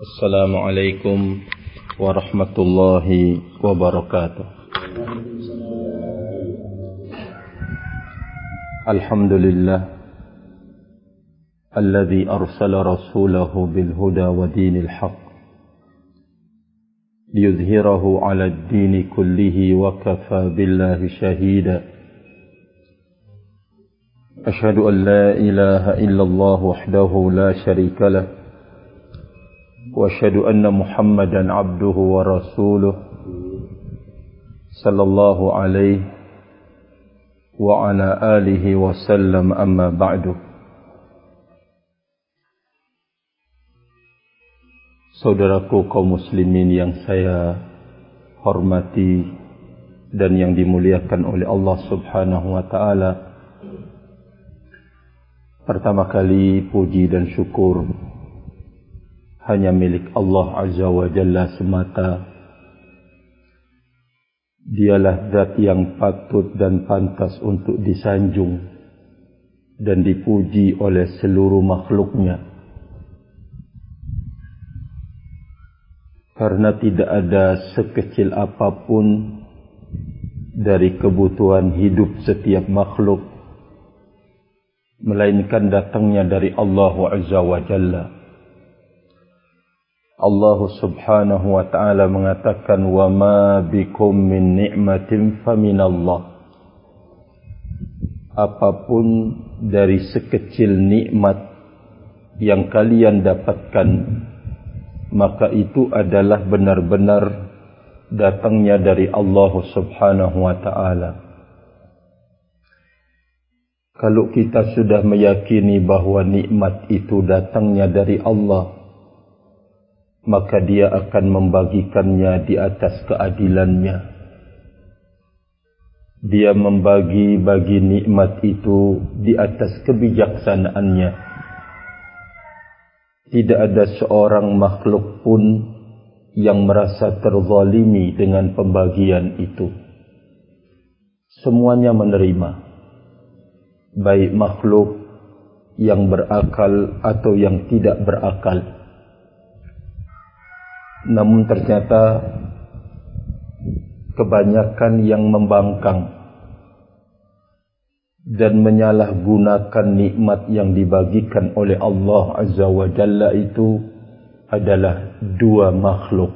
السلام عليكم ورحمة الله وبركاته. الحمد لله الذي أرسل رسوله بالهدى ودين الحق ليظهره على الدين كله وكفى بالله شهيدا. أشهد أن لا إله إلا الله وحده لا شريك له وأشهد أن محمدا عبده ورسوله صلى الله عليه وعلى آله وسلم أما بعد Saudaraku kaum muslimin yang saya hormati dan yang dimuliakan oleh Allah Subhanahu wa taala. Pertama kali puji dan syukur hanya milik Allah Azza wa Jalla semata. Dialah zat yang patut dan pantas untuk disanjung dan dipuji oleh seluruh makhluknya. karena tidak ada sekecil apapun dari kebutuhan hidup setiap makhluk melainkan datangnya dari Allah Azza wa Jalla. Allah Subhanahu wa taala mengatakan wa ma bikum min ni'matin fa min Allah. Apapun dari sekecil nikmat yang kalian dapatkan maka itu adalah benar-benar datangnya dari Allah Subhanahu wa taala. Kalau kita sudah meyakini bahawa nikmat itu datangnya dari Allah, maka dia akan membagikannya di atas keadilannya. Dia membagi-bagi nikmat itu di atas kebijaksanaannya tidak ada seorang makhluk pun yang merasa terzalimi dengan pembagian itu. Semuanya menerima, baik makhluk yang berakal atau yang tidak berakal. Namun ternyata kebanyakan yang membangkang dan menyalahgunakan nikmat yang dibagikan oleh Allah Azza wa Jalla itu adalah dua makhluk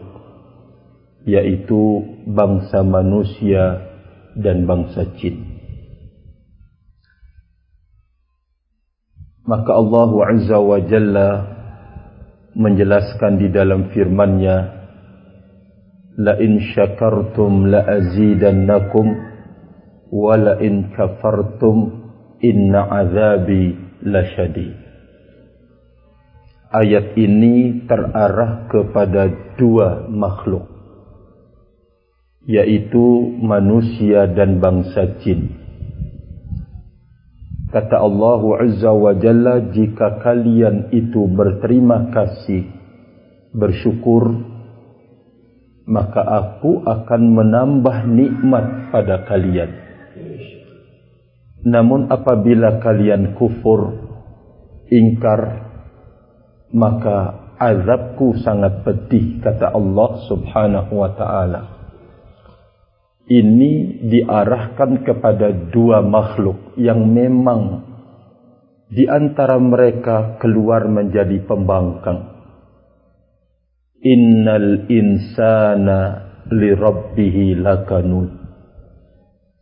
yaitu bangsa manusia dan bangsa jin. Maka Allah Azza wa Jalla menjelaskan di dalam firman-Nya la in syakartum la azidannakum wala in kafartum inna azabi lasyadid ayat ini terarah kepada dua makhluk yaitu manusia dan bangsa jin kata Allah azza wa jalla jika kalian itu berterima kasih bersyukur maka aku akan menambah nikmat pada kalian Namun apabila kalian kufur, ingkar, maka azabku sangat pedih, kata Allah subhanahu wa ta'ala. Ini diarahkan kepada dua makhluk yang memang di antara mereka keluar menjadi pembangkang. Innal insana li rabbihi lakanud.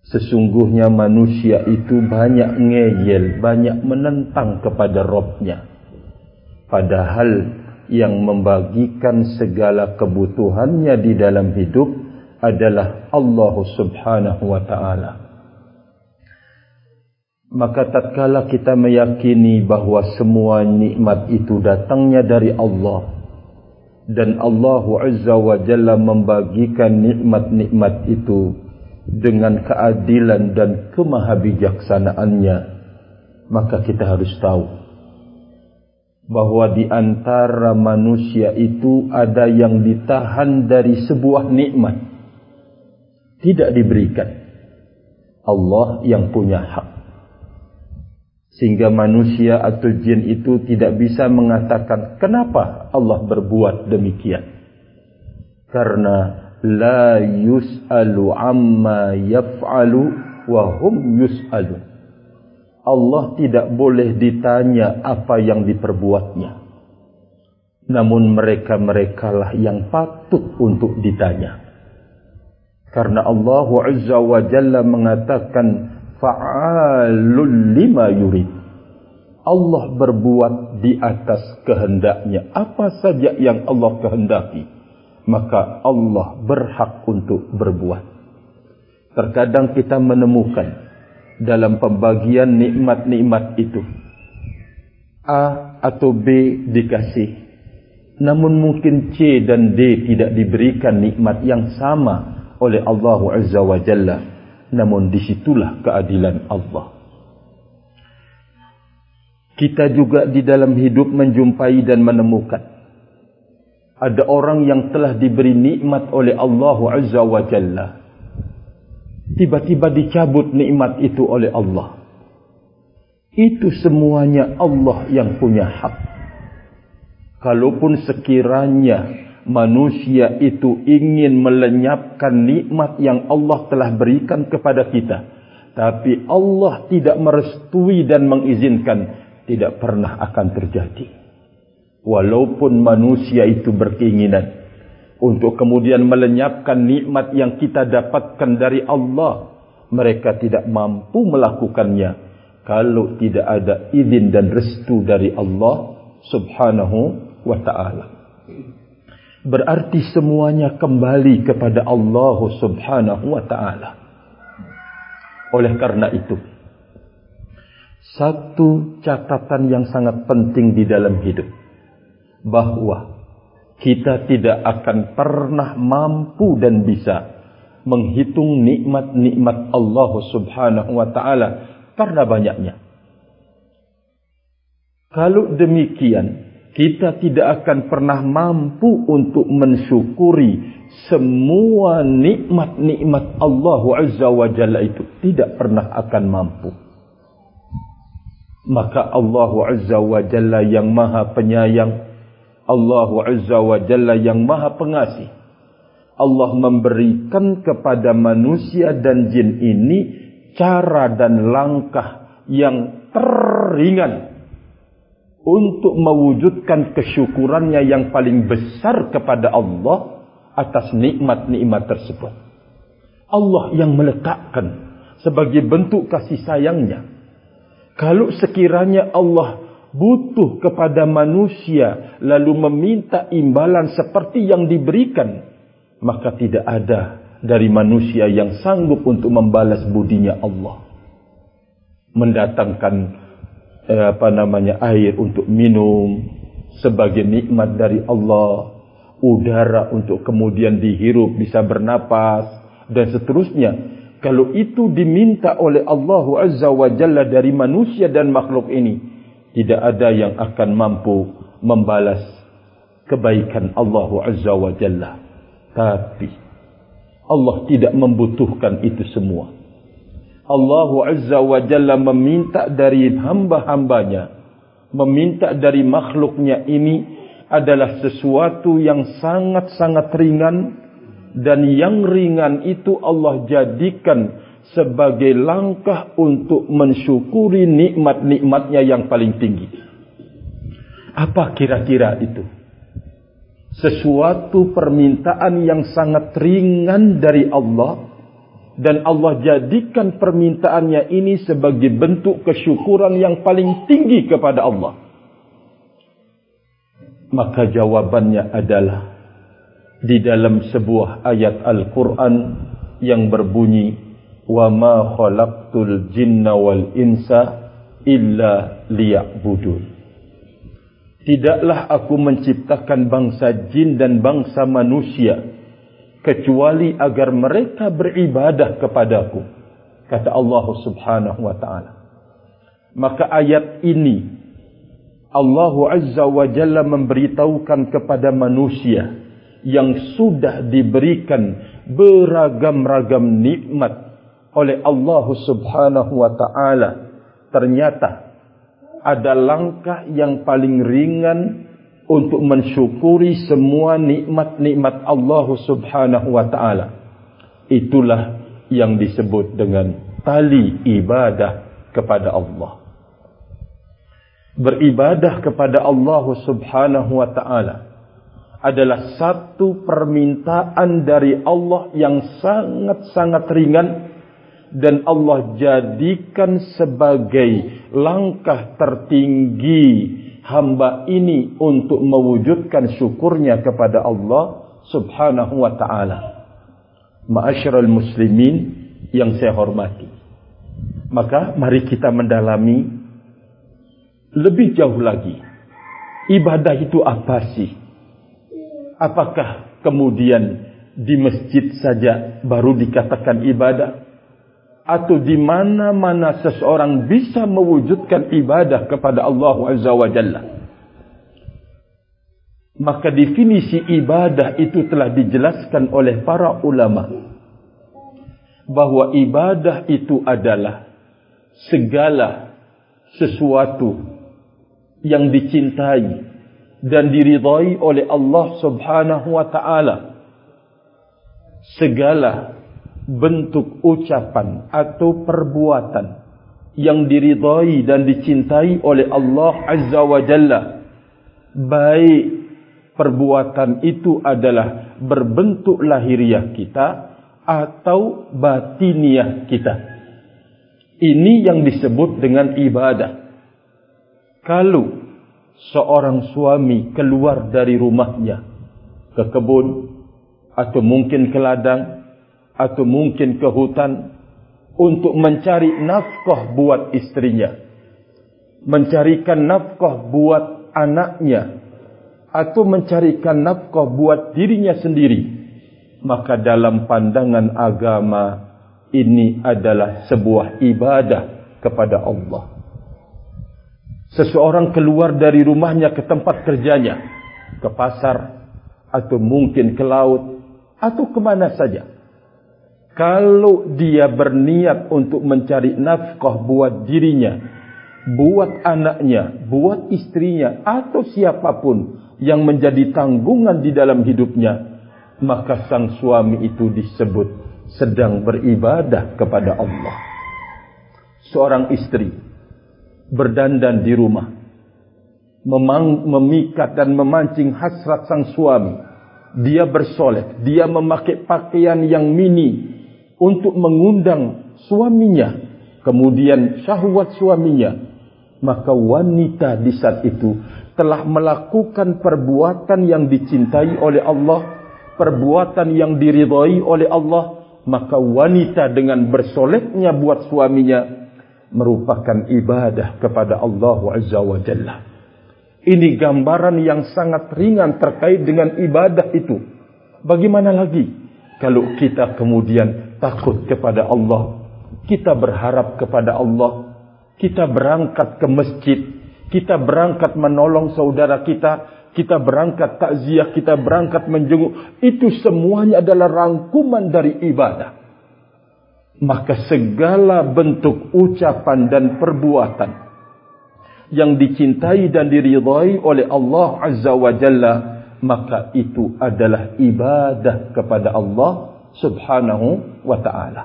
Sesungguhnya manusia itu banyak ngeyel, banyak menentang kepada Robnya. Padahal yang membagikan segala kebutuhannya di dalam hidup adalah Allah subhanahu wa ta'ala. Maka tatkala kita meyakini bahawa semua nikmat itu datangnya dari Allah dan Allah Azza wa Jalla membagikan nikmat-nikmat itu dengan keadilan dan kemahabijaksanaannya maka kita harus tahu bahawa di antara manusia itu ada yang ditahan dari sebuah nikmat tidak diberikan. Allah yang punya hak. Sehingga manusia atau jin itu tidak bisa mengatakan kenapa Allah berbuat demikian? Karena la yus'alu amma yaf'alu wa hum yus'alu Allah tidak boleh ditanya apa yang diperbuatnya. Namun mereka-mereka lah yang patut untuk ditanya karena Allah Azza wa Jalla mengatakan fa'alul lima yurid. Allah berbuat di atas kehendaknya. Apa saja yang Allah kehendaki. Maka Allah berhak untuk berbuat. Terkadang kita menemukan dalam pembagian nikmat-nikmat itu. A atau B dikasih. Namun mungkin C dan D tidak diberikan nikmat yang sama oleh Allah Azza wa Jalla namun disitulah keadilan Allah. Kita juga di dalam hidup menjumpai dan menemukan ada orang yang telah diberi nikmat oleh Allah Azza wa Jalla. Tiba-tiba dicabut nikmat itu oleh Allah. Itu semuanya Allah yang punya hak. Kalaupun sekiranya manusia itu ingin melenyapkan nikmat yang Allah telah berikan kepada kita. Tapi Allah tidak merestui dan mengizinkan tidak pernah akan terjadi. Walaupun manusia itu berkeinginan untuk kemudian melenyapkan nikmat yang kita dapatkan dari Allah mereka tidak mampu melakukannya kalau tidak ada izin dan restu dari Allah subhanahu wa ta'ala berarti semuanya kembali kepada Allah Subhanahu wa taala. Oleh karena itu, satu catatan yang sangat penting di dalam hidup bahwa kita tidak akan pernah mampu dan bisa menghitung nikmat-nikmat Allah Subhanahu wa taala karena banyaknya. Kalau demikian, kita tidak akan pernah mampu untuk mensyukuri semua nikmat-nikmat Allah Azza wa Jalla itu. Tidak pernah akan mampu. Maka Allah Azza wa Jalla yang maha penyayang Allah Azza wa Jalla yang maha pengasih. Allah memberikan kepada manusia dan jin ini cara dan langkah yang teringan untuk mewujudkan kesyukurannya yang paling besar kepada Allah atas nikmat-nikmat tersebut. Allah yang meletakkan sebagai bentuk kasih sayangnya. Kalau sekiranya Allah butuh kepada manusia lalu meminta imbalan seperti yang diberikan, maka tidak ada dari manusia yang sanggup untuk membalas budinya Allah. Mendatangkan eh, apa namanya air untuk minum sebagai nikmat dari Allah, udara untuk kemudian dihirup bisa bernapas dan seterusnya. Kalau itu diminta oleh Allah Azza wa Jalla dari manusia dan makhluk ini, tidak ada yang akan mampu membalas kebaikan Allah Azza wa Jalla. Tapi Allah tidak membutuhkan itu semua. Allah Azza wa Jalla meminta dari hamba-hambanya, meminta dari makhluknya ini adalah sesuatu yang sangat-sangat ringan dan yang ringan itu Allah jadikan sebagai langkah untuk mensyukuri nikmat-nikmatnya yang paling tinggi. Apa kira-kira itu? Sesuatu permintaan yang sangat ringan dari Allah dan Allah jadikan permintaannya ini sebagai bentuk kesyukuran yang paling tinggi kepada Allah. Maka jawabannya adalah di dalam sebuah ayat Al-Quran yang berbunyi wa ma khalaqtul jinna wal insa illa liya'budun. Tidaklah aku menciptakan bangsa jin dan bangsa manusia kecuali agar mereka beribadah kepadaku kata Allah Subhanahu wa taala. Maka ayat ini Allah Azza wa Jalla memberitahukan kepada manusia yang sudah diberikan beragam-ragam nikmat oleh Allah Subhanahu wa taala ternyata ada langkah yang paling ringan untuk mensyukuri semua nikmat-nikmat Allah Subhanahu wa taala. Itulah yang disebut dengan tali ibadah kepada Allah. Beribadah kepada Allah Subhanahu wa taala adalah satu permintaan dari Allah yang sangat-sangat ringan dan Allah jadikan sebagai langkah tertinggi hamba ini untuk mewujudkan syukurnya kepada Allah subhanahu wa ta'ala. Ma'asyiral muslimin yang saya hormati. Maka mari kita mendalami lebih jauh lagi. Ibadah itu apa sih? Apakah kemudian di masjid saja baru dikatakan ibadah? Atau di mana-mana seseorang bisa mewujudkan ibadah kepada Allah Azza wa Jalla. Maka definisi ibadah itu telah dijelaskan oleh para ulama bahawa ibadah itu adalah segala sesuatu yang dicintai dan diridai oleh Allah Subhanahu wa taala. Segala bentuk ucapan atau perbuatan yang diridai dan dicintai oleh Allah Azza wa Jalla. Baik perbuatan itu adalah berbentuk lahiriah kita atau batiniah kita. Ini yang disebut dengan ibadah. Kalau seorang suami keluar dari rumahnya ke kebun atau mungkin ke ladang atau mungkin ke hutan untuk mencari nafkah buat istrinya. Mencarikan nafkah buat anaknya atau mencarikan nafkah buat dirinya sendiri. Maka dalam pandangan agama ini adalah sebuah ibadah kepada Allah. Seseorang keluar dari rumahnya ke tempat kerjanya ke pasar atau mungkin ke laut atau ke mana saja kalau dia berniat untuk mencari nafkah buat dirinya, buat anaknya, buat istrinya atau siapapun yang menjadi tanggungan di dalam hidupnya, maka sang suami itu disebut sedang beribadah kepada Allah. Seorang istri berdandan di rumah, memikat dan memancing hasrat sang suami. Dia bersolek, dia memakai pakaian yang mini, untuk mengundang suaminya kemudian syahwat suaminya maka wanita di saat itu telah melakukan perbuatan yang dicintai oleh Allah perbuatan yang diridhai oleh Allah maka wanita dengan bersoleknya buat suaminya merupakan ibadah kepada Allah Azza wa Jalla. Ini gambaran yang sangat ringan terkait dengan ibadah itu. Bagaimana lagi? Kalau kita kemudian takut kepada Allah, kita berharap kepada Allah, kita berangkat ke masjid, kita berangkat menolong saudara kita, kita berangkat takziah, kita berangkat menjenguk, itu semuanya adalah rangkuman dari ibadah. Maka segala bentuk ucapan dan perbuatan yang dicintai dan diridhai oleh Allah Azza wa Jalla, maka itu adalah ibadah kepada Allah subhanahu wa ta'ala.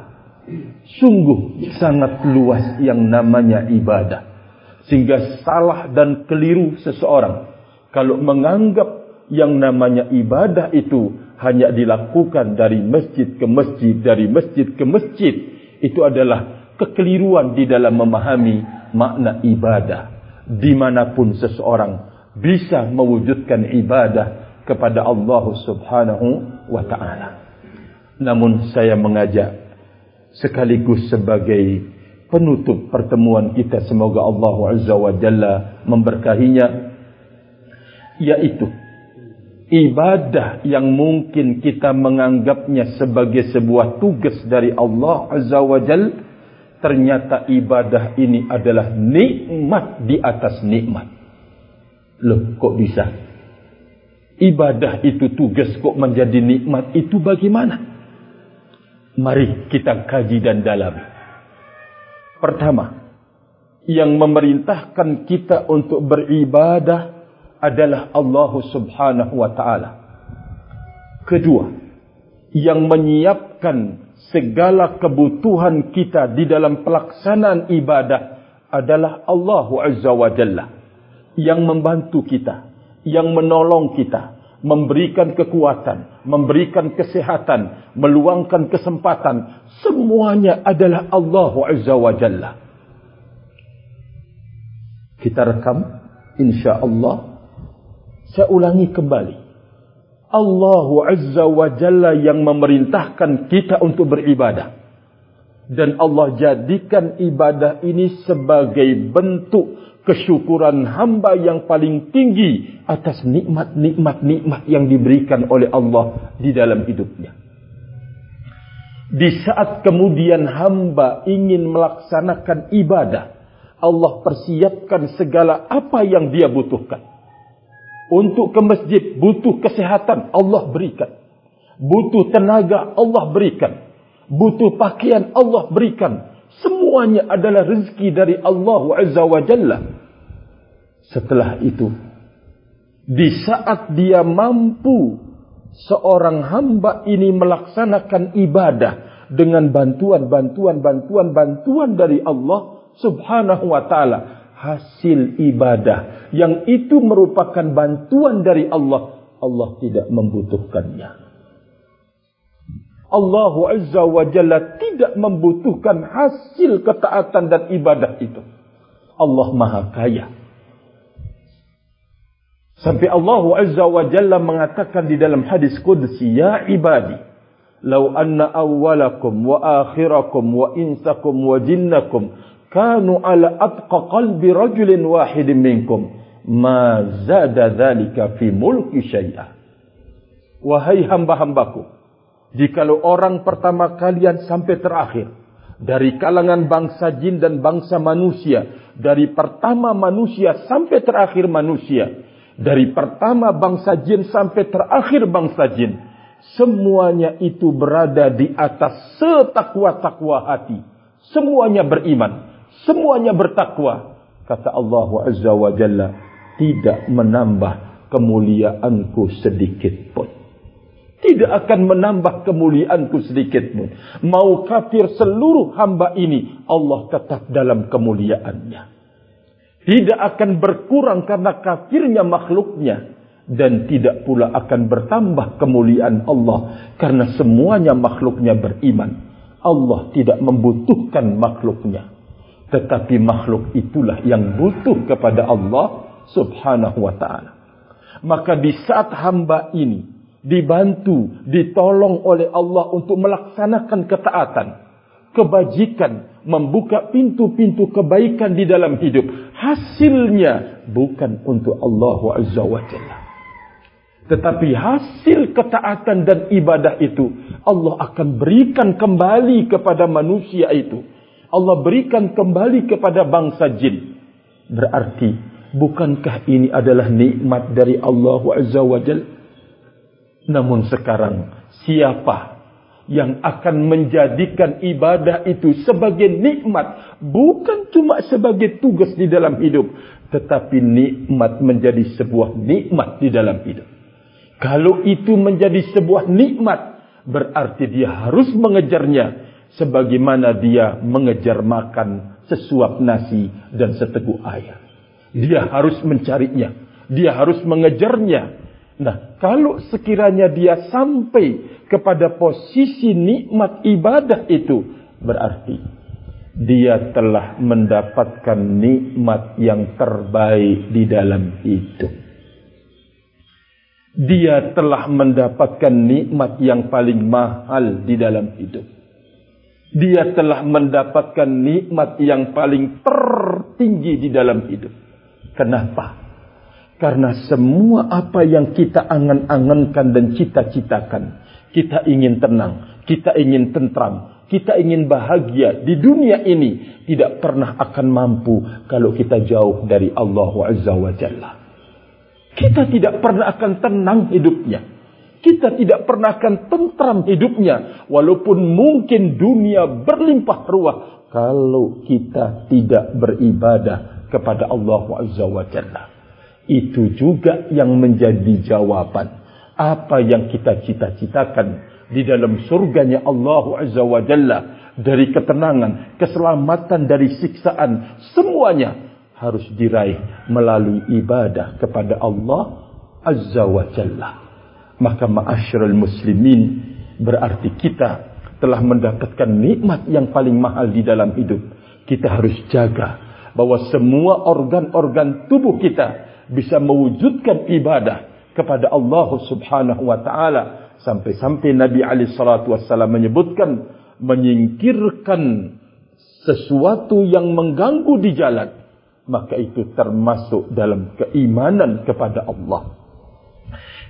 Sungguh sangat luas yang namanya ibadah. Sehingga salah dan keliru seseorang. Kalau menganggap yang namanya ibadah itu hanya dilakukan dari masjid ke masjid, dari masjid ke masjid. Itu adalah kekeliruan di dalam memahami makna ibadah. Dimanapun seseorang bisa mewujudkan ibadah kepada Allah subhanahu wa ta'ala. Namun saya mengajak sekaligus sebagai penutup pertemuan kita semoga Allah Azza wa Jalla memberkahinya yaitu ibadah yang mungkin kita menganggapnya sebagai sebuah tugas dari Allah Azza wa Jalla ternyata ibadah ini adalah nikmat di atas nikmat. Loh kok bisa? Ibadah itu tugas kok menjadi nikmat? Itu bagaimana Mari kita kaji dan dalami. Pertama, yang memerintahkan kita untuk beribadah adalah Allah Subhanahu wa taala. Kedua, yang menyiapkan segala kebutuhan kita di dalam pelaksanaan ibadah adalah Allah Azza wa Jalla yang membantu kita, yang menolong kita, memberikan kekuatan, memberikan kesehatan, meluangkan kesempatan, semuanya adalah Allah Azza wa Jalla. Kita rekam insya-Allah saya ulangi kembali. Allah Azza wa Jalla yang memerintahkan kita untuk beribadah. Dan Allah jadikan ibadah ini sebagai bentuk kesyukuran hamba yang paling tinggi atas nikmat-nikmat-nikmat yang diberikan oleh Allah di dalam hidupnya. Di saat kemudian hamba ingin melaksanakan ibadah, Allah persiapkan segala apa yang dia butuhkan. Untuk ke masjid butuh kesehatan Allah berikan. Butuh tenaga Allah berikan. Butuh pakaian Allah berikan. Semuanya adalah rezeki dari Allah Azza wa Jalla. Setelah itu, di saat dia mampu seorang hamba ini melaksanakan ibadah dengan bantuan, bantuan, bantuan, bantuan dari Allah Subhanahu wa taala, hasil ibadah yang itu merupakan bantuan dari Allah Allah tidak membutuhkannya Allah Azza wa Jalla tidak membutuhkan hasil ketaatan dan ibadah itu. Allah Maha Kaya. Sampai Allah Azza wa Jalla mengatakan di dalam hadis qudsi ya ibadi law anna awwalakum wa akhirakum wa insakum wa jinnakum kanu ala atqa qalbi rajulin wahidin minkum ma zada dhalika fi mulki syai'a wahai hamba-hambaku jikalau orang pertama kalian sampai terakhir dari kalangan bangsa jin dan bangsa manusia dari pertama manusia sampai terakhir manusia dari pertama bangsa jin sampai terakhir bangsa jin semuanya itu berada di atas setakwa-takwa hati. Semuanya beriman semuanya bertakwa kata Allah Azza wa Jalla tidak menambah kemuliaanku sedikit pun tidak akan menambah kemuliaanku sedikit pun mau kafir seluruh hamba ini Allah tetap dalam kemuliaannya. Tidak akan berkurang karena kafirnya makhluknya. Dan tidak pula akan bertambah kemuliaan Allah karena semuanya makhluknya beriman. Allah tidak membutuhkan makhluknya. Tetapi makhluk itulah yang butuh kepada Allah subhanahu wa ta'ala. Maka di saat hamba ini dibantu, ditolong oleh Allah untuk melaksanakan ketaatan, kebajikan, membuka pintu-pintu kebaikan di dalam hidup. Hasilnya bukan untuk Allah Azza wa Jalla. Tetapi hasil ketaatan dan ibadah itu Allah akan berikan kembali kepada manusia itu. Allah berikan kembali kepada bangsa jin. Berarti, bukankah ini adalah nikmat dari Allah Azza wa Jal? Namun sekarang, siapa yang akan menjadikan ibadah itu sebagai nikmat? Bukan cuma sebagai tugas di dalam hidup. Tetapi nikmat menjadi sebuah nikmat di dalam hidup. Kalau itu menjadi sebuah nikmat, berarti dia harus mengejarnya sebagaimana dia mengejar makan sesuap nasi dan seteguk air. Dia harus mencarinya. Dia harus mengejarnya. Nah, kalau sekiranya dia sampai kepada posisi nikmat ibadah itu, berarti dia telah mendapatkan nikmat yang terbaik di dalam hidup. Dia telah mendapatkan nikmat yang paling mahal di dalam hidup dia telah mendapatkan nikmat yang paling tertinggi di dalam hidup. Kenapa? Karena semua apa yang kita angan-angankan dan cita-citakan, kita ingin tenang, kita ingin tentram, kita ingin bahagia di dunia ini tidak pernah akan mampu kalau kita jauh dari Allah Azza wa Jalla. Kita tidak pernah akan tenang hidupnya kita tidak pernah akan tentram hidupnya walaupun mungkin dunia berlimpah ruah kalau kita tidak beribadah kepada Allah Azza wa Jalla. Itu juga yang menjadi jawaban apa yang kita cita-citakan di dalam surganya Allah Azza wa Jalla dari ketenangan, keselamatan dari siksaan, semuanya harus diraih melalui ibadah kepada Allah Azza wa Jalla. Maka ma'asyiral muslimin berarti kita telah mendapatkan nikmat yang paling mahal di dalam hidup. Kita harus jaga bahwa semua organ-organ tubuh kita bisa mewujudkan ibadah kepada Allah Subhanahu wa taala sampai-sampai Nabi Ali salatu wasallam menyebutkan menyingkirkan sesuatu yang mengganggu di jalan maka itu termasuk dalam keimanan kepada Allah.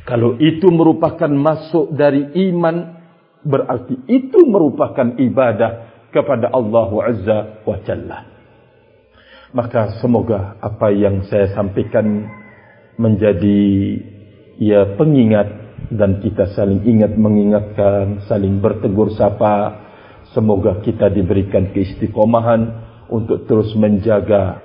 Kalau itu merupakan masuk dari iman berarti itu merupakan ibadah kepada Allah Azza wa Jalla. Maka semoga apa yang saya sampaikan menjadi ya pengingat dan kita saling ingat mengingatkan, saling bertegur sapa. Semoga kita diberikan keistiqomahan untuk terus menjaga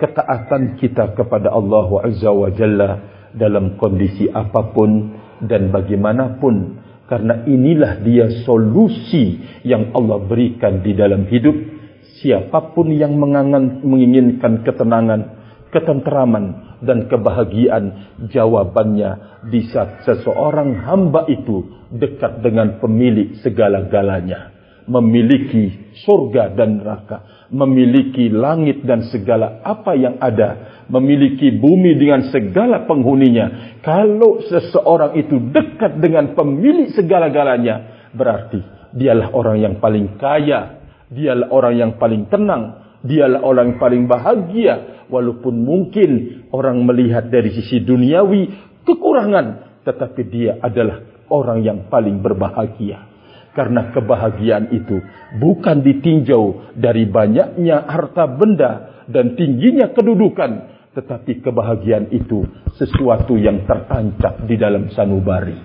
ketaatan kita kepada Allah Azza wa Jalla dalam kondisi apapun dan bagaimanapun karena inilah dia solusi yang Allah berikan di dalam hidup. Siapapun yang mengangan, menginginkan ketenangan, ketenteraman dan kebahagiaan, jawabannya di saat seseorang hamba itu dekat dengan pemilik segala-galanya memiliki surga dan neraka, memiliki langit dan segala apa yang ada, memiliki bumi dengan segala penghuninya. Kalau seseorang itu dekat dengan pemilik segala-galanya, berarti dialah orang yang paling kaya, dialah orang yang paling tenang, dialah orang yang paling bahagia. Walaupun mungkin orang melihat dari sisi duniawi kekurangan, tetapi dia adalah orang yang paling berbahagia. Karena kebahagiaan itu bukan ditinjau dari banyaknya harta benda dan tingginya kedudukan. Tetapi kebahagiaan itu sesuatu yang tertancap di dalam sanubari.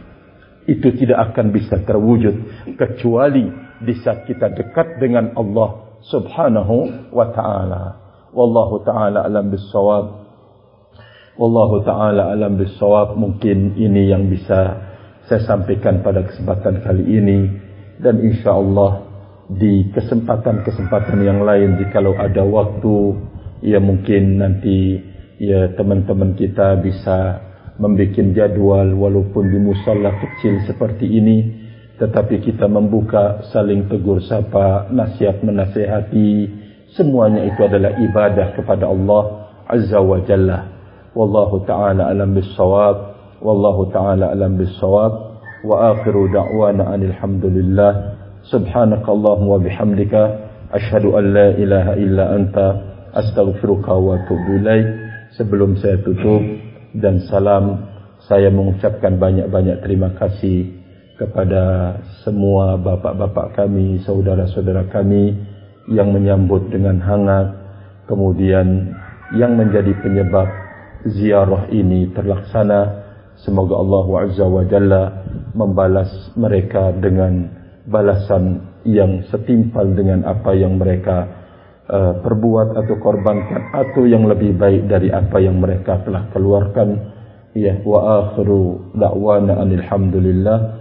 Itu tidak akan bisa terwujud kecuali di saat kita dekat dengan Allah subhanahu wa ta'ala. Wallahu ta'ala alam bisawab. Wallahu ta'ala alam bisawab. Mungkin ini yang bisa saya sampaikan pada kesempatan kali ini dan insya Allah di kesempatan-kesempatan yang lain jikalau ada waktu ya mungkin nanti ya teman-teman kita bisa membuat jadwal walaupun di musalla kecil seperti ini tetapi kita membuka saling tegur sapa, nasihat menasihati. Semuanya itu adalah ibadah kepada Allah Azza wa Jalla. Wallahu ta'ala alam bisawab. Wallahu ta'ala alam bisawab. Wa akhiru da'wana anilhamdulillah. Subhanakallahum wa bihamdika. Ashadu an la ilaha illa anta. Astaghfiruka wa tubulai. Sebelum saya tutup dan salam. Saya mengucapkan banyak-banyak terima kasih kepada semua bapak-bapak kami, saudara-saudara kami yang menyambut dengan hangat. Kemudian yang menjadi penyebab ziarah ini terlaksana. Semoga Allah Azza wa Jalla membalas mereka dengan balasan yang setimpal dengan apa yang mereka uh, perbuat atau korbankan atau yang lebih baik dari apa yang mereka telah keluarkan. Ya wa akhiru da'wana alhamdulillah